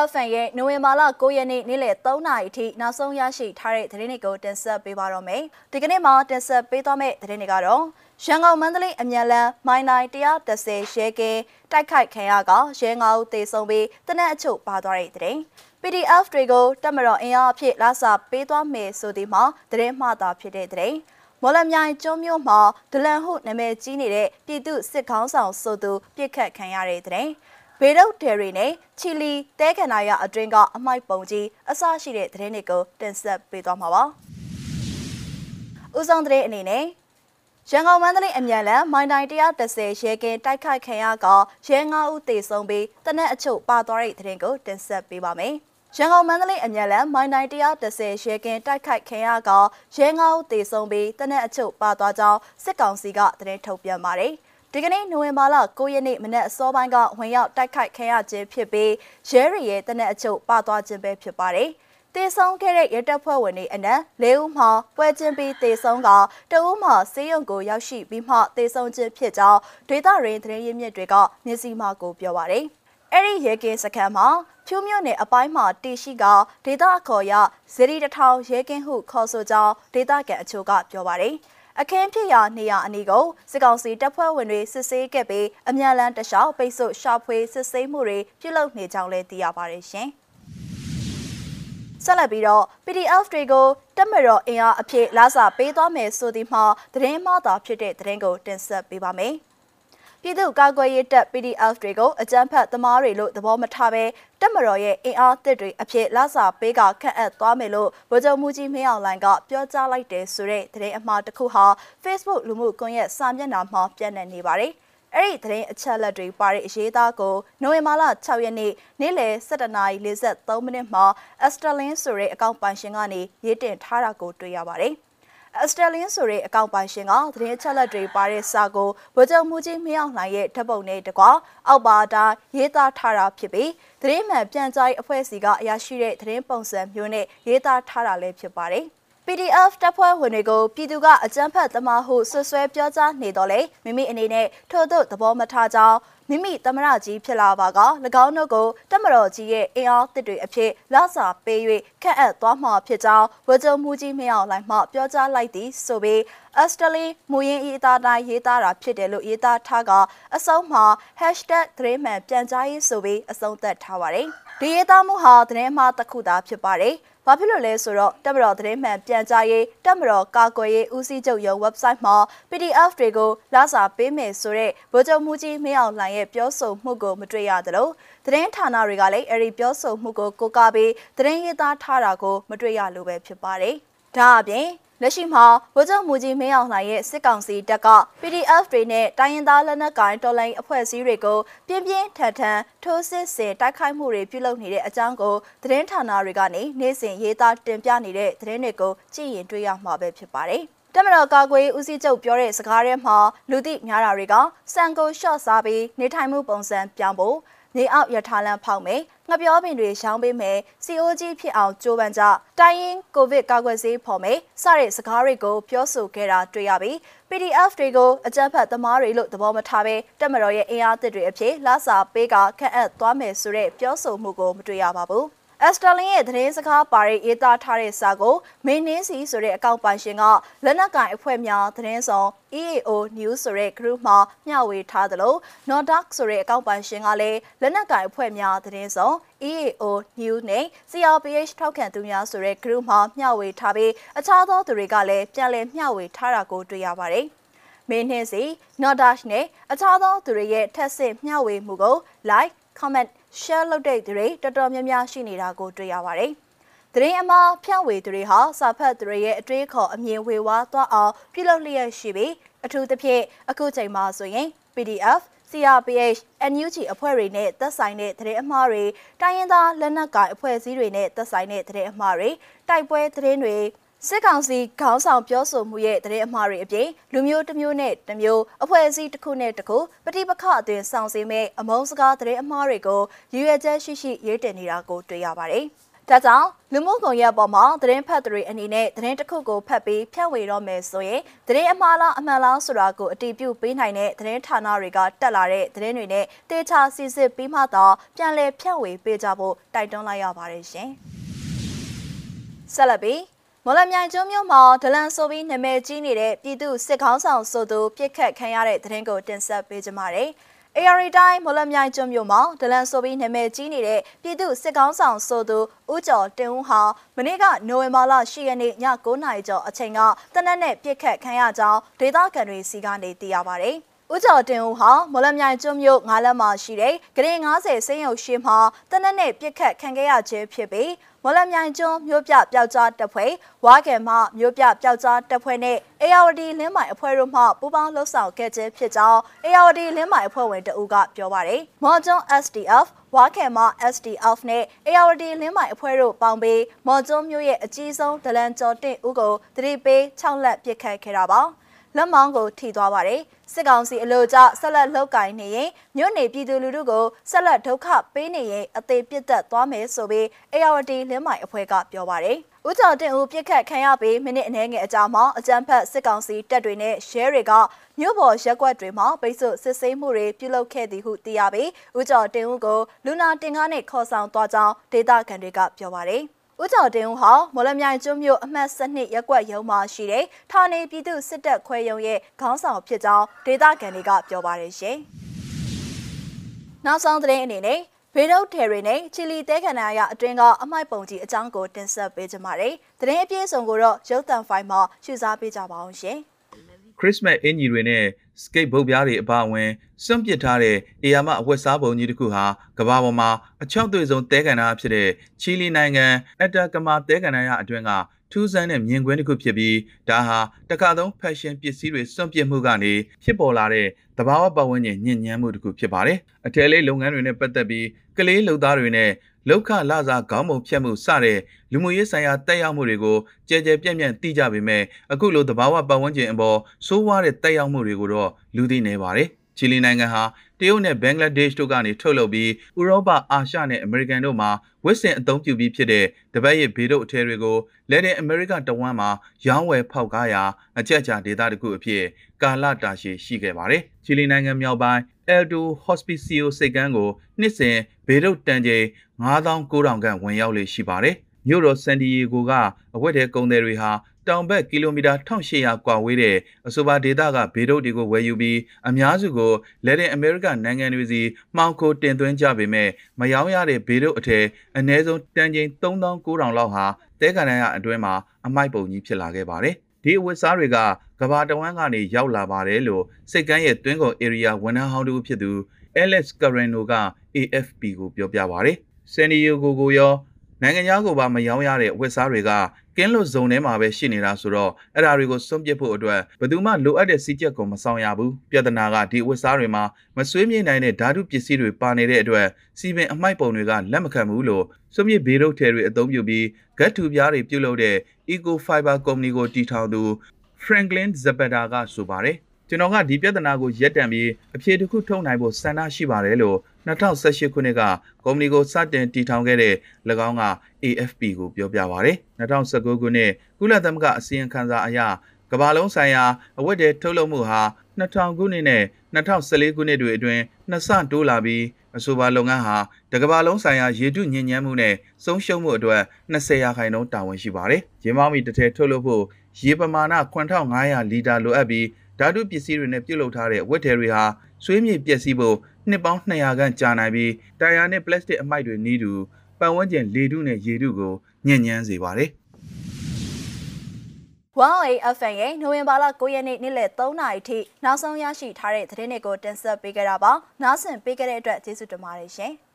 PDFN ရဲ့နိုဝင်ဘာလ9ရက်နေ့နေ့လယ်3နာရီအထိနောက်ဆုံးရရှိထားတဲ့သတင်းတွေကိုတင်ဆက်ပေးပါတော့မယ်။ဒီကနေ့မှာတင်ဆက်ပေးသွားမယ့်သတင်းတွေကတော့ရန်ကုန်မန္တလေးအမြန်လန်းမိုင်းနိုင်130ရဲကင်းတိုက်ခိုက်ခံရကရဲငါးဦးသေဆုံးပြီးတနက်အချို့ပါသွားတဲ့သတင်း။ PDF တွေကိုတက်မတော်အင်အားအဖြစ်လာစာပေးသွားမယ်ဆိုဒီမှာသတင်းမှားတာဖြစ်တဲ့သတင်း။မော်လမြိုင်ကျွန်းမြို့မှာဒလန်ဟုနာမည်ကြီးနေတဲ့ပြည်သူစစ်ခေါင်းဆောင်ဆိုသူပြစ်ခတ်ခံရတဲ့တဲ့ ဘေဒုတ်ဒယ်ရီနဲ့ချီလီတဲခန္ဓာရအတွင်းကအမိုက်ပုံကြီးအစရှိတဲ့သတင်းတွေကိုတင်ဆက်ပေးသွားမှာပါ။ဦးဆောင်တဲ့အနေနဲ့ရန်ကုန်မန္တလေးအမြန်လန်မိုင်တိုင်130ရဲကင်းတိုက်ခိုက်ခံရကရဲ9ဦးသေဆုံးပြီးတနက်အချို့ပါသွားတဲ့သတင်းကိုတင်ဆက်ပေးပါမယ်။ရန်ကုန်မန္တလေးအမြန်လန်မိုင်တိုင်130ရဲကင်းတိုက်ခိုက်ခံရကရဲ9ဦးသေဆုံးပြီးတနက်အချို့ပါသွားကြောင်းစစ်ကောင်စီကသတင်းထုတ်ပြန်ပါတယ်။ ဒီကနေ့နိုဝင်ဘာလ9ရက်နေ့မနက်အစောပိုင်းကဝင်ရောက်တိုက်ခိုက်ခံရခြင်းဖြစ်ပြီးရဲရီရဲ့တနက်အချုပ်ပါသွားခြင်းပဲဖြစ်ပါတယ်။တေဆုံးခဲ့တဲ့ရဲတပ်ဖွဲ့ဝင်တွေအနက်၄ဦးမှပွဲချင်းပြီးတေဆုံးကတဦးမှစေယုံကိုရောက်ရှိပြီးမှတေဆုံးခြင်းဖြစ်ကြောင်းဒေသရင်းသတင်းရင်းမြစ်တွေကမျက်စိမှကိုပြောပါတယ်။အဲ့ဒီရဲကင်းစခန်းမှာဖြူးမြို့နယ်အပိုင်းမှာတည်ရှိကဒေသအခေါ်ရဇရီတထောင်ရဲကင်းဟုခေါ်ဆိုကြောင်းဒေသကန်အချို့ကပြောပါတယ်။ အခင်းဖြစ်ရာနေရာအနီးကိုစစ်ကောင်စီတပ်ဖွဲ့ဝင်တွေစစ်ဆေးခဲ့ပြီးအမြန်လန်းတလျှောက်ပိတ်ဆို့ရှာဖွေစစ်ဆေးမှုတွေပြုလုပ်နေကြောင်းလည်းသိရပါတယ်ရှင်။ဆက်လက်ပြီးတော့ PDF တွေကိုတက်မတော်အင်အားအဖြစ်လာစာပေးသွားမယ်ဆိုသည်မှာသတင်းမှားတာဖြစ်တဲ့သတင်းကိုတင်ဆက်ပေးပါမယ်။ ပြည်သူ့ကာကွယ်ရေးတပ် PDF တွေကိုအကြမ်းဖက်သမားတွေလို့သဘောမထားဘဲတပ်မတော်ရဲ့အင်အားတစ်တွေအဖြစ်လာစာပေးကခန့်အပ်သွားမယ်လို့ဗိုလ်ချုပ်မှုကြီးမင်းအောင်လှိုင်ကပြောကြားလိုက်တယ်ဆိုတဲ့သတင်းအမှားတစ်ခုဟာ Facebook လူမှုကွန်ရက်စာမျက်နှာမှာပြန့်နှံ့နေပါတယ်။အဲ့ဒီသတင်းအချက်အလက်တွေပါတဲ့အရေးသားကိုနိုဝင်ဘာလ6ရက်နေ့နေ့လယ်7:43မိနစ်မှာ Asterlin ဆိုတဲ့အကောင့်ပိုင်ရှင်ကနေရေးတင်ထားတာကိုတွေ့ရပါတယ်။ အစတလင်းဆိုတဲ့အကောင့်ပိုင်ရှင်ကသတင်းချက်လက်တွေပါတဲ့စာကိုဗိုလ်ချုပ်မှုကြီးမင်းအောင်လှိုင်ရဲ့ဓာတ်ပုံနဲ့တကွာအောက်ပါတိုင်းရေးသားထားတာဖြစ်ပြီးသတင်းမှန်ပြန်ကြားရေးအဖွဲ့စီကအရာရှိတဲ့သတင်းပုံစံမျိုးနဲ့ရေးသားထားတာလည်းဖြစ်ပါတယ်။ PDF တပ်ဖွဲ့ဝင်တွေကိုပြည်သူကအကြမ်းဖက်သမားဟုဆွဆွဲပြောကြားနေတော့လေမိမိအနေနဲ့ထို့သို့သဘောမထားကြောင်း မိမိသမရကြီးဖြစ်လာပါက၎င်းတို့ကိုတက်မတော်ကြီးရဲ့အင်အားတစ်တွေအဖြစ်လာစာပေး၍ခန့်အပ်သွားမှာဖြစ်ကြောင်းဝကြုံမှုကြီးမင်းအောင်လှိုင်မှပြောကြားလိုက်သည်ဆိုပြီးအစတလီမူရင်းဤအသားတိုင်းရေးသားတာဖြစ်တယ်လို့ရေးသားထားကအဆုံးမှာ #3man ပြန်ကြားရေးဆိုပြီးအဆုံးသတ်ထားပါတယ်ဒီရေးသားမှုဟာသတင်းမှားတစ်ခုသာဖြစ်ပါတယ် ဘာဖြစ်လို့လဲဆိုတော့တက်မတော်သတင်းမှန်ပြန်ကြားရေးတက်မတော်ကာကွယ်ရေးဦးစီးချုပ်ရုံး website မှာ PDF တွေကိုလာစာပေးမယ်ဆိုတဲ့ဗိုလ်ချုပ်မှုကြီးမင်းအောင်လှိုင်ရဲ့ပြောဆိုမှုကိုမတွေ့ရသလိုသတင်းဌာနတွေကလည်းအဲဒီပြောဆိုမှုကိုကိုးကားပြီးသတင်းရေးသားထားတာကိုမတွေ့ရလို့ပဲဖြစ်ပါတယ်။ဒါအပြင် လက်ရှိမှာဗိုလ်ချုပ်မူကြီးမင်းအောင်လှိုင်ရဲ့စစ်ကောင်စီတပ်က PDF တွေနဲ့တိုင်းရင်းသားလက်နက်ကိုင်တော်လှန်အဖွဲ့အစည်းတွေကိုပြင်းပြင်းထန်ထန်ထိုးစစ်ဆင်တိုက်ခိုက်မှုတွေပြုလုပ်နေတဲ့အကြောင်းကိုသတင်းဌာနတွေကနေနေ့စဉ်ရေးသားတင်ပြနေတဲ့သတင်းတွေကိုကြည့်ရင်တွေ့ရမှာပဲဖြစ်ပါတယ်။တမတော်ကာကွယ်ဦးစီးချုပ်ပြောတဲ့စကားထဲမှာလူသိများတာတွေကစံကိုရှော့စားပြီးနေထိုင်မှုပုံစံပြောင်းဖို့ နေအောက်ရထားလမ်းဖောက်မယ်ငပြောပင်တွေရောင်းပေးမယ် COG ဖြစ်အောင်ကြိုးပမ်းကြတိုင်းရင်းကိုဗစ်ကာကွယ်ဆေးဖော်မယ်စတဲ့စကားတွေကိုပြောဆိုခဲ့တာတွေ့ရပြီး PDF တွေကိုအကြမ်းဖက်သမားတွေလို့သဘောမထားဘဲတက်မတော်ရဲ့အင်အားသစ်တွေအဖြစ်လာစာပေးကခန့်အပ်သွားမယ်ဆိုတဲ့ပြောဆိုမှုကိုမတွေ့ရပါဘူး။ အက်စတာလင်ရဲ့သတင်းစကားပါရေးသားထားတဲ့စာကိုမင်းနှင်းစီဆိုတဲ့အကောင့်ပိုင်ရှင်ကလက်နက်ကင်အဖွဲ့များသတင်းဆောင် EAO News ဆိုတဲ့ group မှာမျှဝေထားသလို Nordark ဆိုတဲ့အကောင့်ပိုင်ရှင်ကလည်းလက်နက်ကင်အဖွဲ့များသတင်းဆောင် EAO News နဲ့ CRPH ထောက်ခံသူများဆိုတဲ့ group မှာမျှဝေထားပြီးအခြားသောသူတွေကလည်းပြန်လည်မျှဝေထားတာကိုတွေ့ရပါတယ်။မင်းနှင်းစီ Nordark နဲ့အခြားသောသူတွေရဲ့ထက်ဆင့်မျှဝေမှုကို like comment share လုပ်တဲ့သူတွေတော်တော်များများရှိနေတာကိုတွေ့ရပါတယ်။သတင်းအမှားဖြန့်ဝေသူတွေဟာစာဖတ်သူတွေရဲ့အတွေးခေါ်အမြင်ဝေဝါးသွားအောင်ပြုလုပ်လျက်ရှိပြီးအထူးသဖြင့်အခုချိန်မှာဆိုရင် PDF CRPH NUG အဖွဲ့တွေနဲ့သက်ဆိုင်တဲ့သတင်းအမှားတွေတိုင်းရင်းသားလက်နက်ကိုင်အဖွဲ့အစည်းတွေနဲ့သက်ဆိုင်တဲ့သတင်းအမှားတွေတိုက်ပွဲသတင်းတွေ စစ်ကောင်စီခေါင်းဆောင်ပြောဆိုမှုရဲ့သတင်းအမှားတွေအပြင်လူမျိုးတစ်မျိုးနဲ့တစ်မျိုးအဖွဲ့အစည်းတစ်ခုနဲ့တစ်ခုပဋိပက္ခအသွင်ဆောင်စည်းမဲ့အမုန်းစကားသတင်းအမှားတွေကိုရည်ရွယ်ချက်ရှိရှိရေးတင်နေတာကိုတွေ့ရပါတယ်။ဒါကြောင့်လူမှုကွန်ရက်ပေါ်မှာသတင်းဖတ်သူတွေအနေနဲ့သတင်းတစ်ခုကိုဖတ်ပြီးဖြန့်ဝေတော့မယ်ဆိုရင်သတင်းအမှားလားအမှန်လားဆိုတာကိုအတည်ပြုပေးနိုင်တဲ့သတင်းဌာနတွေကတက်လာတဲ့သတင်းတွေနဲ့တေချာစစ်စစ်ပြီးမှတော့ပြန်လည်ဖြန့်ဝေပေးကြဖို့တိုက်တွန်းလိုက်ရပါတယ်ရှင်။ဆက်လက်ပြီး မော်လမြိုင်ကျွန်းမြို့မှာဒလန်ဆိုပြီးနာမည်ကြီးနေတဲ့ပြည်သူစစ်ခေါင်းဆောင်ဆိုသူပြစ်ခတ်ခံရတဲ့သတင်းကိုတင်ဆက်ပေးကြပါမယ်။ AR တိုင်းမော်လမြိုင်ကျွန်းမြို့မှာဒလန်ဆိုပြီးနာမည်ကြီးနေတဲ့ပြည်သူစစ်ကောင်းဆောင်ဆိုသူဦးကျော်တင်ဦးဟာမနေ့ကနိုဝင်ဘာလ10ရက်နေ့ည9:00နာရီကျော်အချိန်ကတနက်နဲ့ပြစ်ခတ်ခံရကြောင်းဒေသခံတွေစီကနေသိရပါတယ်။ ဦးကျော်တင်ဦးဟာမော်လမြိုင်ကျွန်းမြို့ငါးလက်မှာရှိတဲ့ဂရင်90စိမ်းရုံရှိမှတနက်နဲ့ပြစ်ခတ်ခံခဲ့ရခြင်းဖြစ်ပြီးမော်လမြိုင်ကျွန်းမြို့ပြပျောက်ကြားတပ်ဖွဲ့ဝါကယ်မှမြို့ပြပျောက်ကြားတပ်ဖွဲ့နဲ့အေယာဝတီလင်းမိုင်အဖွဲ့တို့မှပူးပေါင်းလှုပ်ဆောင်ခဲ့ခြင်းဖြစ်ကြောင်းအေယာဝတီလင်းမိုင်အဖွဲ့ဝင်တအူးကပြောပါတယ်။မော်ကျွန်း SDF ဝါခဲမ SDF နဲ့ ARD လင်းမိုင်အဖွဲ့တို့ပေါင်းပြီးမော်ကျွန်းမြို့ရဲ့အကြီးဆုံးဒလန်ကျော်တင့်ဦးကိုတတိပေး6လက်ပစ်ခတ်ခဲ့တာပါ။ လက်မောင်းကိုထိသွားပါတယ်။စစ်ကောင်စီအလို့ကြဆက်လက်လှုပ်ကိုင်နေရင်မြို့နေပြည်သူလူထုကိုဆက်လက်ဒုက္ခပေးနေရင်အသေးပြစ်သက်သွားမယ်ဆိုပြီး ARD လင်းမိုင်အဖွဲ့ကပြောပါတယ်။ဦးကျော်တင်ဦးပြစ်ခတ်ခံရပြီးမိနစ်အနည်းငယ်အကြာမှာအကြမ်းဖက်စစ်ကောင်စီတပ်တွေနဲ့ရဲတွေကမြို့ပေါ်ရက်ကွက်တွေမှာပိတ်ဆို့စစ်ဆေးမှုတွေပြုလုပ်ခဲ့သည်ဟုသိရပြီးဦးကျော်တင်ဦးကိုလူနာတင်ကားနဲ့ခေါ်ဆောင်သွားကြောင်းဒေသခံတွေကပြောပါတယ်။ ဦးကျော်တင်ဦးဟာမော်လမြိုင်ကျွန်းမြို့အမှတ်7ရပ်ကွက်ရုံးမှာရှိတဲ့ဌာနေပြည်သူစစ်တပ်ခွဲရုံးရဲ့ခေါင်းဆောင်ဖြစ်ကြောင်းဒေသခံတွေကပြောပါတယ်ရှင်။နောက်ဆုံးသတင်းအနေနဲ့ဘေဒုတ်ထေရီနဲ့ချီလီတဲခန္ဓာရအတွင်းကအမိုက်ပုံကြီးအကြောင်းကိုတင်ဆက်ပေးကြပါမယ်။သတင်းအပြည့်အစုံကိုတော့ရုပ်သံဖိုင်မှာရှုစားပေးကြပါအောင်ရှင်။ ခရစ်မတ်အင်ဂျီတွေနဲ့စကိတ်ဘုတ်ပြားတွေအပါအဝင်စွန့်ပစ်ထားတဲ့အေယာမအဝတ်စားပုံကြီးတစ်ခုဟာကမ္ဘာပေါ်မှာအချောက်သွေဆုံးတဲကန်နာဖြစ်တဲ့ချီလီနိုင်ငံအက်တာကမာတဲကန်နာရအတွင်းက ထူးဆန်းတဲ့မြင်ကွင်းတစ်ခုဖြစ်ပြီးဒါဟာတခါသုံးဖက်ရှင်ပစ္စည်းတွေစွန့်ပစ်မှုကနေဖြစ်ပေါ်လာတဲ့တဘာဝပတ်ဝန်းကျင်ညဉ့်ညမ်းမှုတစ်ခုဖြစ်ပါတယ်။အထည်လေးလုပ်ငန်းတွေနဲ့ပတ်သက်ပြီးကလေးလုပ်သားတွေနဲ့လောက်ခလစားခေါင်းပုံဖြတ်မှုစတဲ့လူမှုရေးဆိုင်ရာတက်ရောက်မှုတွေကိုကြဲကြဲပြန့်ပြန့်သိကြပေမဲ့အခုလိုသဘာဝပတ်ဝန်းကျင်အပေါ်ဆိုးဝါးတဲ့တက်ရောက်မှုတွေကိုတော့လူသိနေပါတယ်။ချီလီနိုင်ငံဟာ တရုတ်နဲ့ဘင်္ဂလားဒေ့ရှ်တို့ကနေထုတ်လုပ်ပြီးဥရောပအာရှနဲ့အမေရိကန်တို့မှာဝစ်စင်အသုံးပြုပြီးဖြစ်တဲ့တပတ်ရစ်ဘေးတို့အထည်တွေကိုလက်တင်အမေရိကတဝမ်းမှာရောင်းဝယ်ဖောက်ကားရာအကြက်ကြာဒေသတစ်ခုအဖြစ်ကာလတာရှည်ရှိခဲ့ပါတယ်။ချီလီနိုင်ငံမြောက်ပိုင်း Eldo Hospicio စိတ်ကမ်းကိုနှစ်စဉ်ဘေးတို့တန်ချိန်9900ခန့်ဝင်ရောက်လေရှိပါတယ်။ မြို့တော်ဆန်ဒီယေဂိုကအဝတ်တဲ့ကုန်သည်တွေဟာတောင်ဘက်ကီလိုမီတာ1800ကွာဝေးတဲ့အဆိုပါဒေသကဘေဒုတ်တွေကိုဝယ်ယူပြီးအများစုကိုလက်တင်အမေရိကနိုင်ငံတွေစီမှောင်ခိုတင်သွင်းကြပေမဲ့မယောင်းရတဲ့ဘေဒုတ်အထည်အနည်းဆုံးတန်ချိန်3900လောက်ဟာတဲကန်ရအတွင်းမှာအမိုက်ပုံကြီးဖြစ်လာခဲ့ပါတယ်။ဒီအဝတ်စားတွေကကဘာတဝမ်းကနေရောက်လာပါတယ်လို့စိတ်ကမ်းရဲ့တွင်းကုန် area ဝန်ထမ်းဟောင်းတူဖြစ်သူ Alex Carreno က AFP ကိုပြောပြပါဗျ။ San Diego ကိုရော နိုင်ငံသားကိုပါမယောင်းရတဲ့ဝက်စားတွေကကင်းလွတ်ဇုံထဲမှာပဲရှိနေတာဆိုတော့အဲ့ဒါတွေကိုစွန့်ပစ်ဖို့အတွက်ဘယ်သူမှလိုအပ်တဲ့စီးချက်ကိုမဆောင်ရဘူးပြဿနာကဒီဝက်စားတွေမှာမဆွေးမြေ့နိုင်တဲ့ဓာတုပစ္စည်းတွေပါနေတဲ့အတွက်စီပင်အမိုက်ပုံတွေကလက်မခံဘူးလို့စွန့်မြစ်ဘေးရုပ်ထဲတွေအသုံးပြုပြီးဂတ်ထူပြားတွေပြုတ်လုပ်တဲ့ Eco Fiber Company ကိုတည်ထောင်သူ Franklin Zapata ကဆိုပါတယ်ကျွန်တော်ကဒီပြဿနာကိုရက်တံပြီးအဖြေတစ်ခုထုတ်နိုင်ဖို့ဆန္ဒရှိပါတယ်လို့ 2018ခုနှစ်ကကုမ္ပဏီကိုစတင်တည်ထောင်ခဲ့တဲ့၎င်းက AFP ကိုပြောပြပါဗျ။2019ခုနှစ်ကုလသမဂ္ဂအစည်းအဝေးခန်းစာအရကမ္ဘာလုံးဆိုင်ရာအဝတ်တွေထုတ်လုပ်မှုဟာ2000ခုနှစ်နဲ့2014ခုနှစ်တွေအတွင်းနှစ်ဆတိုးလာပြီးအဆိုပါလုပ်ငန်းဟာတကမ္ဘာလုံးဆိုင်ရာရေတုညဉ့်ညမ်းမှုနဲ့ဆုံးရှုံးမှုအတွက်20ရာခိုင်နှုန်းတာဝန်ရှိပါတယ်။ရေမောင်းမီတစ်ထည်ထုတ်လုပ်ဖို့ရေပမာဏ9500လီတာလိုအပ်ပြီးဓာတုပစ္စည်းတွေနဲ့ပြုလုပ်ထားတဲ့ဝတ်ထည်တွေဟာဆွေးမြေ့ပျက်စီးဖို့ နှစ်ပေါင်း200ခန့်ကြာနိုင်ပြီးတာယာနဲ့ပလတ်စတစ်အမိုက်တွေနီးတူပတ်ဝန်းကျင်လေထုနဲ့ရေထုကိုညှဉ်းညမ်းစေပါတယ်။ Huawei FM ရဲ့နိုဝင်ဘာလ9ရက်နေ့နေ့လယ်3နာရီထိနောက်ဆုံးရရှိထားတဲ့သတင်းတွေကိုတင်ဆက်ပေးကြတာပါ။နားဆင်ပေးကြတဲ့အတွက်ကျေးဇူးတင်ပါတယ်ရှင်။